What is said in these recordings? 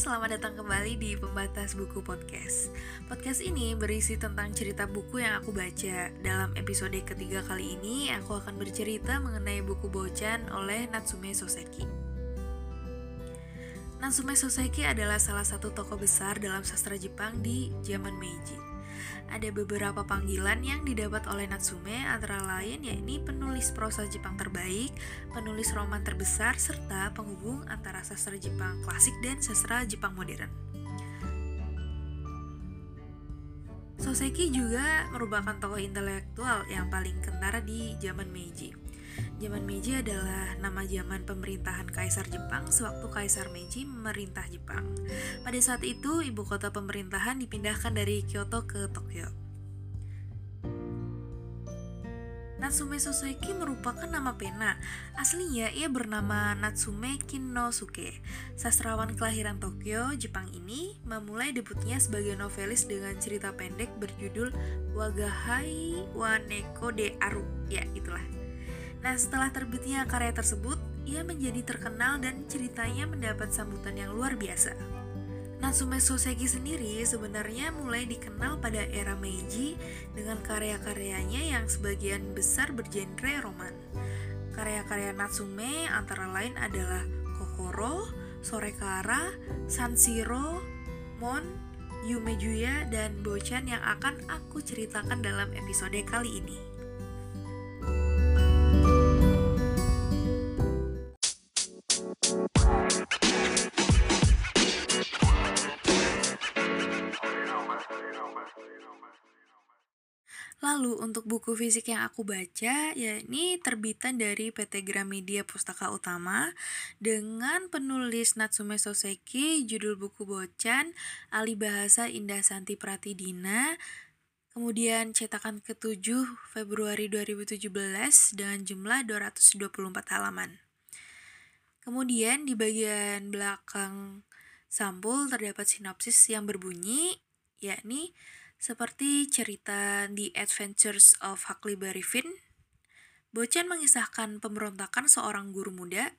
selamat datang kembali di Pembatas Buku Podcast. Podcast ini berisi tentang cerita buku yang aku baca. Dalam episode ketiga kali ini, aku akan bercerita mengenai buku Bocan oleh Natsume Soseki. Natsume Soseki adalah salah satu tokoh besar dalam sastra Jepang di zaman Meiji ada beberapa panggilan yang didapat oleh Natsume antara lain yakni penulis prosa Jepang terbaik, penulis roman terbesar, serta penghubung antara sastra Jepang klasik dan sastra Jepang modern. Soseki juga merupakan tokoh intelektual yang paling kentara di zaman Meiji. Zaman Meiji adalah nama zaman pemerintahan Kaisar Jepang sewaktu Kaisar Meiji memerintah Jepang. Pada saat itu, ibu kota pemerintahan dipindahkan dari Kyoto ke Tokyo. Natsume Soseki merupakan nama pena. Aslinya ia bernama Natsume Kinosuke. Sastrawan kelahiran Tokyo, Jepang ini memulai debutnya sebagai novelis dengan cerita pendek berjudul Wagahai wa Neko de Aru. Ya, itulah. Nah, setelah terbitnya karya tersebut, ia menjadi terkenal dan ceritanya mendapat sambutan yang luar biasa. Natsume Soseki sendiri sebenarnya mulai dikenal pada era Meiji dengan karya-karyanya yang sebagian besar bergenre roman. Karya-karya Natsume antara lain adalah Kokoro, Sorekara, Sanshiro, Mon, Yumejuya, dan Bochan yang akan aku ceritakan dalam episode kali ini. Untuk buku fisik yang aku baca, ya ini terbitan dari PT Gramedia Pustaka Utama dengan penulis Natsume Soseki, judul buku Bocan, Alih Bahasa Indah Santi Pratidina, kemudian cetakan ke-7 Februari 2017 dengan jumlah 224 halaman. Kemudian di bagian belakang sampul terdapat sinopsis yang berbunyi, yakni seperti cerita The Adventures of Huckleberry Finn, Bocan mengisahkan pemberontakan seorang guru muda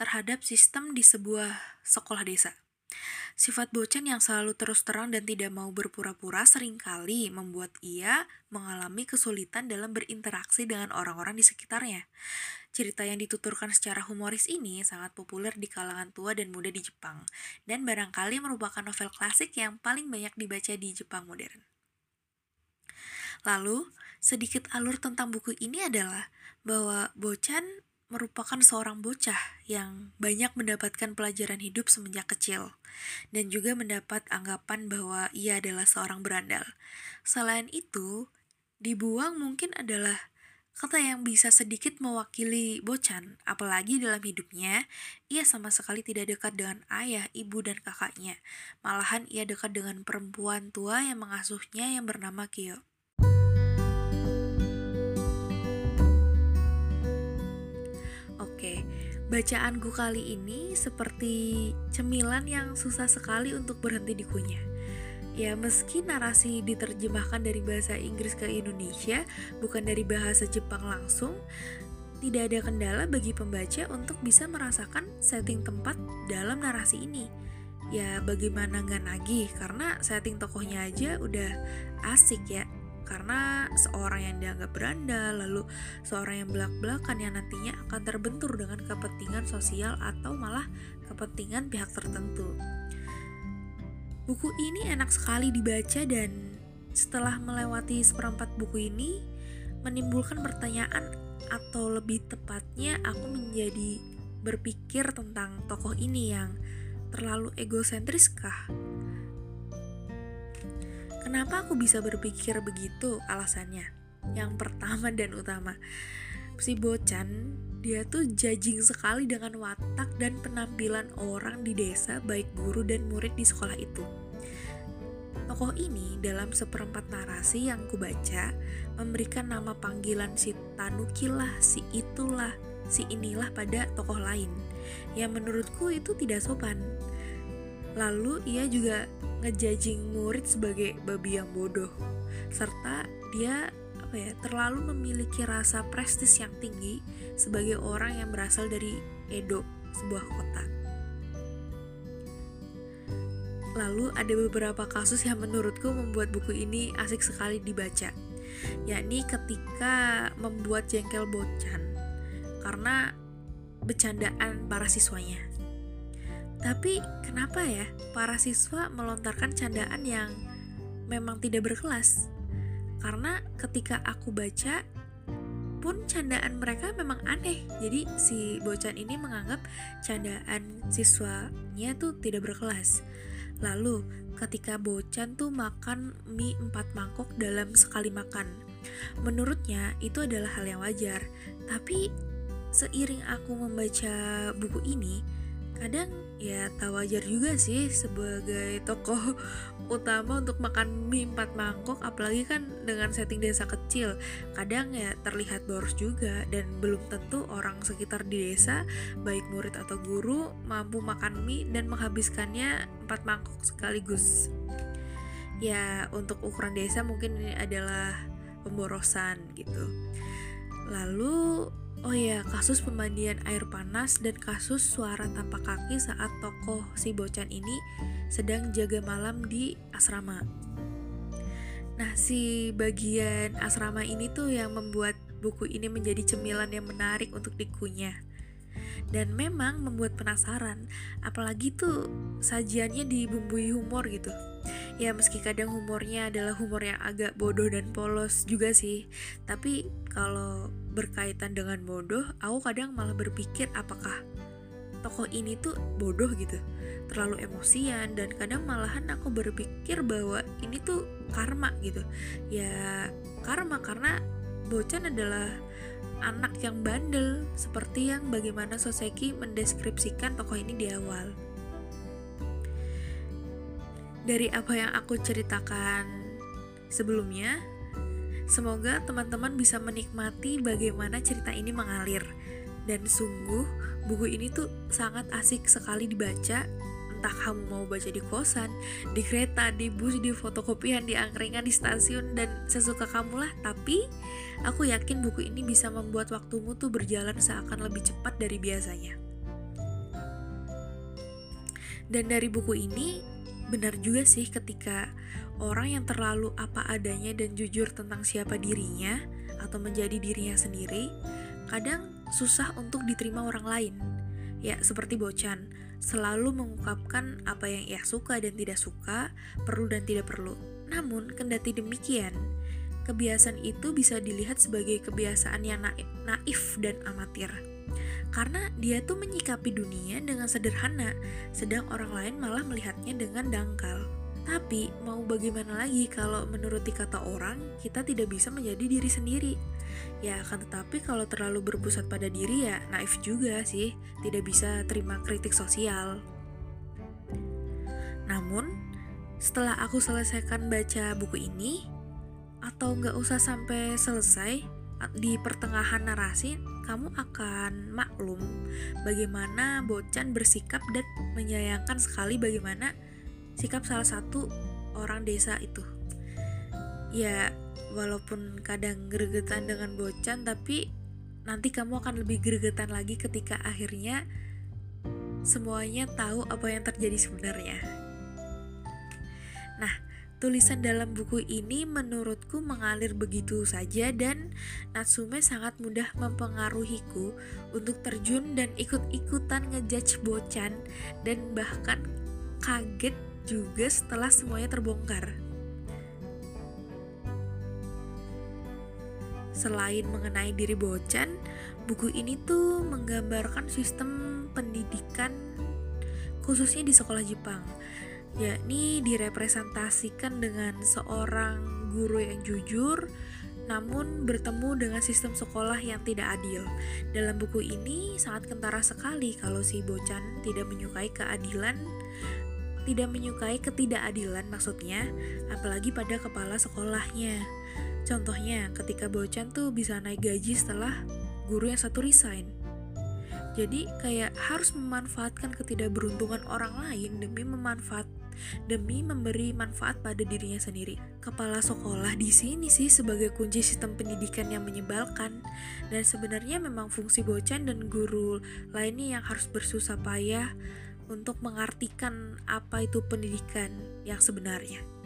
terhadap sistem di sebuah sekolah desa. Sifat Bocan yang selalu terus terang dan tidak mau berpura-pura sering kali membuat ia mengalami kesulitan dalam berinteraksi dengan orang-orang di sekitarnya. Cerita yang dituturkan secara humoris ini sangat populer di kalangan tua dan muda di Jepang, dan barangkali merupakan novel klasik yang paling banyak dibaca di Jepang modern. Lalu, sedikit alur tentang buku ini adalah bahwa Bocan merupakan seorang bocah yang banyak mendapatkan pelajaran hidup semenjak kecil dan juga mendapat anggapan bahwa ia adalah seorang berandal. Selain itu, dibuang mungkin adalah kata yang bisa sedikit mewakili Bocan, apalagi dalam hidupnya, ia sama sekali tidak dekat dengan ayah, ibu, dan kakaknya. Malahan ia dekat dengan perempuan tua yang mengasuhnya yang bernama Kyo. Bacaanku kali ini seperti cemilan yang susah sekali untuk berhenti dikunyah. Ya, meski narasi diterjemahkan dari bahasa Inggris ke Indonesia, bukan dari bahasa Jepang langsung, tidak ada kendala bagi pembaca untuk bisa merasakan setting tempat dalam narasi ini. Ya, bagaimana nggak nagih, karena setting tokohnya aja udah asik ya karena seorang yang dianggap beranda lalu seorang yang belak-belakan yang nantinya akan terbentur dengan kepentingan sosial atau malah kepentingan pihak tertentu. Buku ini enak sekali dibaca dan setelah melewati seperempat buku ini menimbulkan pertanyaan atau lebih tepatnya aku menjadi berpikir tentang tokoh ini yang terlalu egosentris kah? Kenapa aku bisa berpikir begitu alasannya? Yang pertama dan utama, si Bocan dia tuh judging sekali dengan watak dan penampilan orang di desa baik guru dan murid di sekolah itu. Tokoh ini dalam seperempat narasi yang kubaca memberikan nama panggilan si Tanukilah, si itulah, si inilah pada tokoh lain yang menurutku itu tidak sopan. Lalu ia juga ngejajing murid sebagai babi yang bodoh serta dia apa ya terlalu memiliki rasa prestis yang tinggi sebagai orang yang berasal dari Edo sebuah kota lalu ada beberapa kasus yang menurutku membuat buku ini asik sekali dibaca yakni ketika membuat jengkel bocan karena bercandaan para siswanya. Tapi kenapa ya para siswa melontarkan candaan yang memang tidak berkelas? Karena ketika aku baca pun candaan mereka memang aneh. Jadi si bocan ini menganggap candaan siswanya tuh tidak berkelas. Lalu ketika bocan tuh makan mie 4 mangkok dalam sekali makan. Menurutnya itu adalah hal yang wajar. Tapi seiring aku membaca buku ini, kadang ya tak wajar juga sih sebagai tokoh utama untuk makan mie 4 mangkok apalagi kan dengan setting desa kecil kadang ya terlihat boros juga dan belum tentu orang sekitar di desa baik murid atau guru mampu makan mie dan menghabiskannya 4 mangkok sekaligus. Ya untuk ukuran desa mungkin ini adalah pemborosan gitu. Lalu Oh ya, kasus pemandian air panas dan kasus suara tanpa kaki saat tokoh si Bocan ini sedang jaga malam di asrama. Nah, si bagian asrama ini tuh yang membuat buku ini menjadi cemilan yang menarik untuk dikunyah. Dan memang membuat penasaran, apalagi tuh sajiannya dibumbui humor gitu ya meski kadang humornya adalah humor yang agak bodoh dan polos juga sih. Tapi kalau berkaitan dengan bodoh aku kadang malah berpikir apakah tokoh ini tuh bodoh gitu. Terlalu emosian dan kadang malahan aku berpikir bahwa ini tuh karma gitu. Ya karma karena Bocan adalah anak yang bandel seperti yang bagaimana Soseki mendeskripsikan tokoh ini di awal dari apa yang aku ceritakan sebelumnya, semoga teman-teman bisa menikmati bagaimana cerita ini mengalir. Dan sungguh, buku ini tuh sangat asik sekali dibaca. Entah kamu mau baca di kosan, di kereta, di bus, di fotokopian, di angkringan, di stasiun, dan sesuka kamu lah. Tapi, aku yakin buku ini bisa membuat waktumu tuh berjalan seakan lebih cepat dari biasanya. Dan dari buku ini, benar juga sih ketika orang yang terlalu apa adanya dan jujur tentang siapa dirinya atau menjadi dirinya sendiri, kadang susah untuk diterima orang lain. Ya, seperti Bocan, selalu mengungkapkan apa yang ia suka dan tidak suka, perlu dan tidak perlu. Namun, kendati demikian, kebiasaan itu bisa dilihat sebagai kebiasaan yang naif dan amatir karena dia tuh menyikapi dunia dengan sederhana, sedang orang lain malah melihatnya dengan dangkal. Tapi mau bagaimana lagi kalau menuruti kata orang, kita tidak bisa menjadi diri sendiri. Ya akan tetapi kalau terlalu berpusat pada diri ya naif juga sih, tidak bisa terima kritik sosial. Namun, setelah aku selesaikan baca buku ini, atau nggak usah sampai selesai, di pertengahan narasi kamu akan maklum bagaimana Bocan bersikap dan menyayangkan sekali bagaimana sikap salah satu orang desa itu. Ya, walaupun kadang gregetan dengan Bocan tapi nanti kamu akan lebih gregetan lagi ketika akhirnya semuanya tahu apa yang terjadi sebenarnya. Nah, Tulisan dalam buku ini menurutku mengalir begitu saja dan Natsume sangat mudah mempengaruhiku untuk terjun dan ikut-ikutan ngejudge Bocan dan bahkan kaget juga setelah semuanya terbongkar. Selain mengenai diri Bocan, buku ini tuh menggambarkan sistem pendidikan khususnya di sekolah Jepang yakni direpresentasikan dengan seorang guru yang jujur namun bertemu dengan sistem sekolah yang tidak adil. Dalam buku ini sangat kentara sekali kalau si Bocan tidak menyukai keadilan, tidak menyukai ketidakadilan maksudnya, apalagi pada kepala sekolahnya. Contohnya, ketika Bocan tuh bisa naik gaji setelah guru yang satu resign. Jadi kayak harus memanfaatkan ketidakberuntungan orang lain demi memanfaat demi memberi manfaat pada dirinya sendiri. Kepala sekolah di sini sih sebagai kunci sistem pendidikan yang menyebalkan dan sebenarnya memang fungsi bocan dan guru lainnya yang harus bersusah payah untuk mengartikan apa itu pendidikan yang sebenarnya.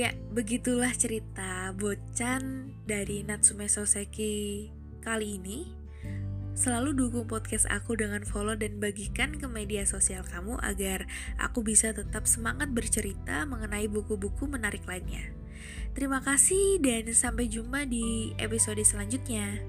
Ya, begitulah cerita Bocan dari Natsume Soseki kali ini. Selalu dukung podcast aku dengan follow dan bagikan ke media sosial kamu agar aku bisa tetap semangat bercerita mengenai buku-buku menarik lainnya. Terima kasih dan sampai jumpa di episode selanjutnya.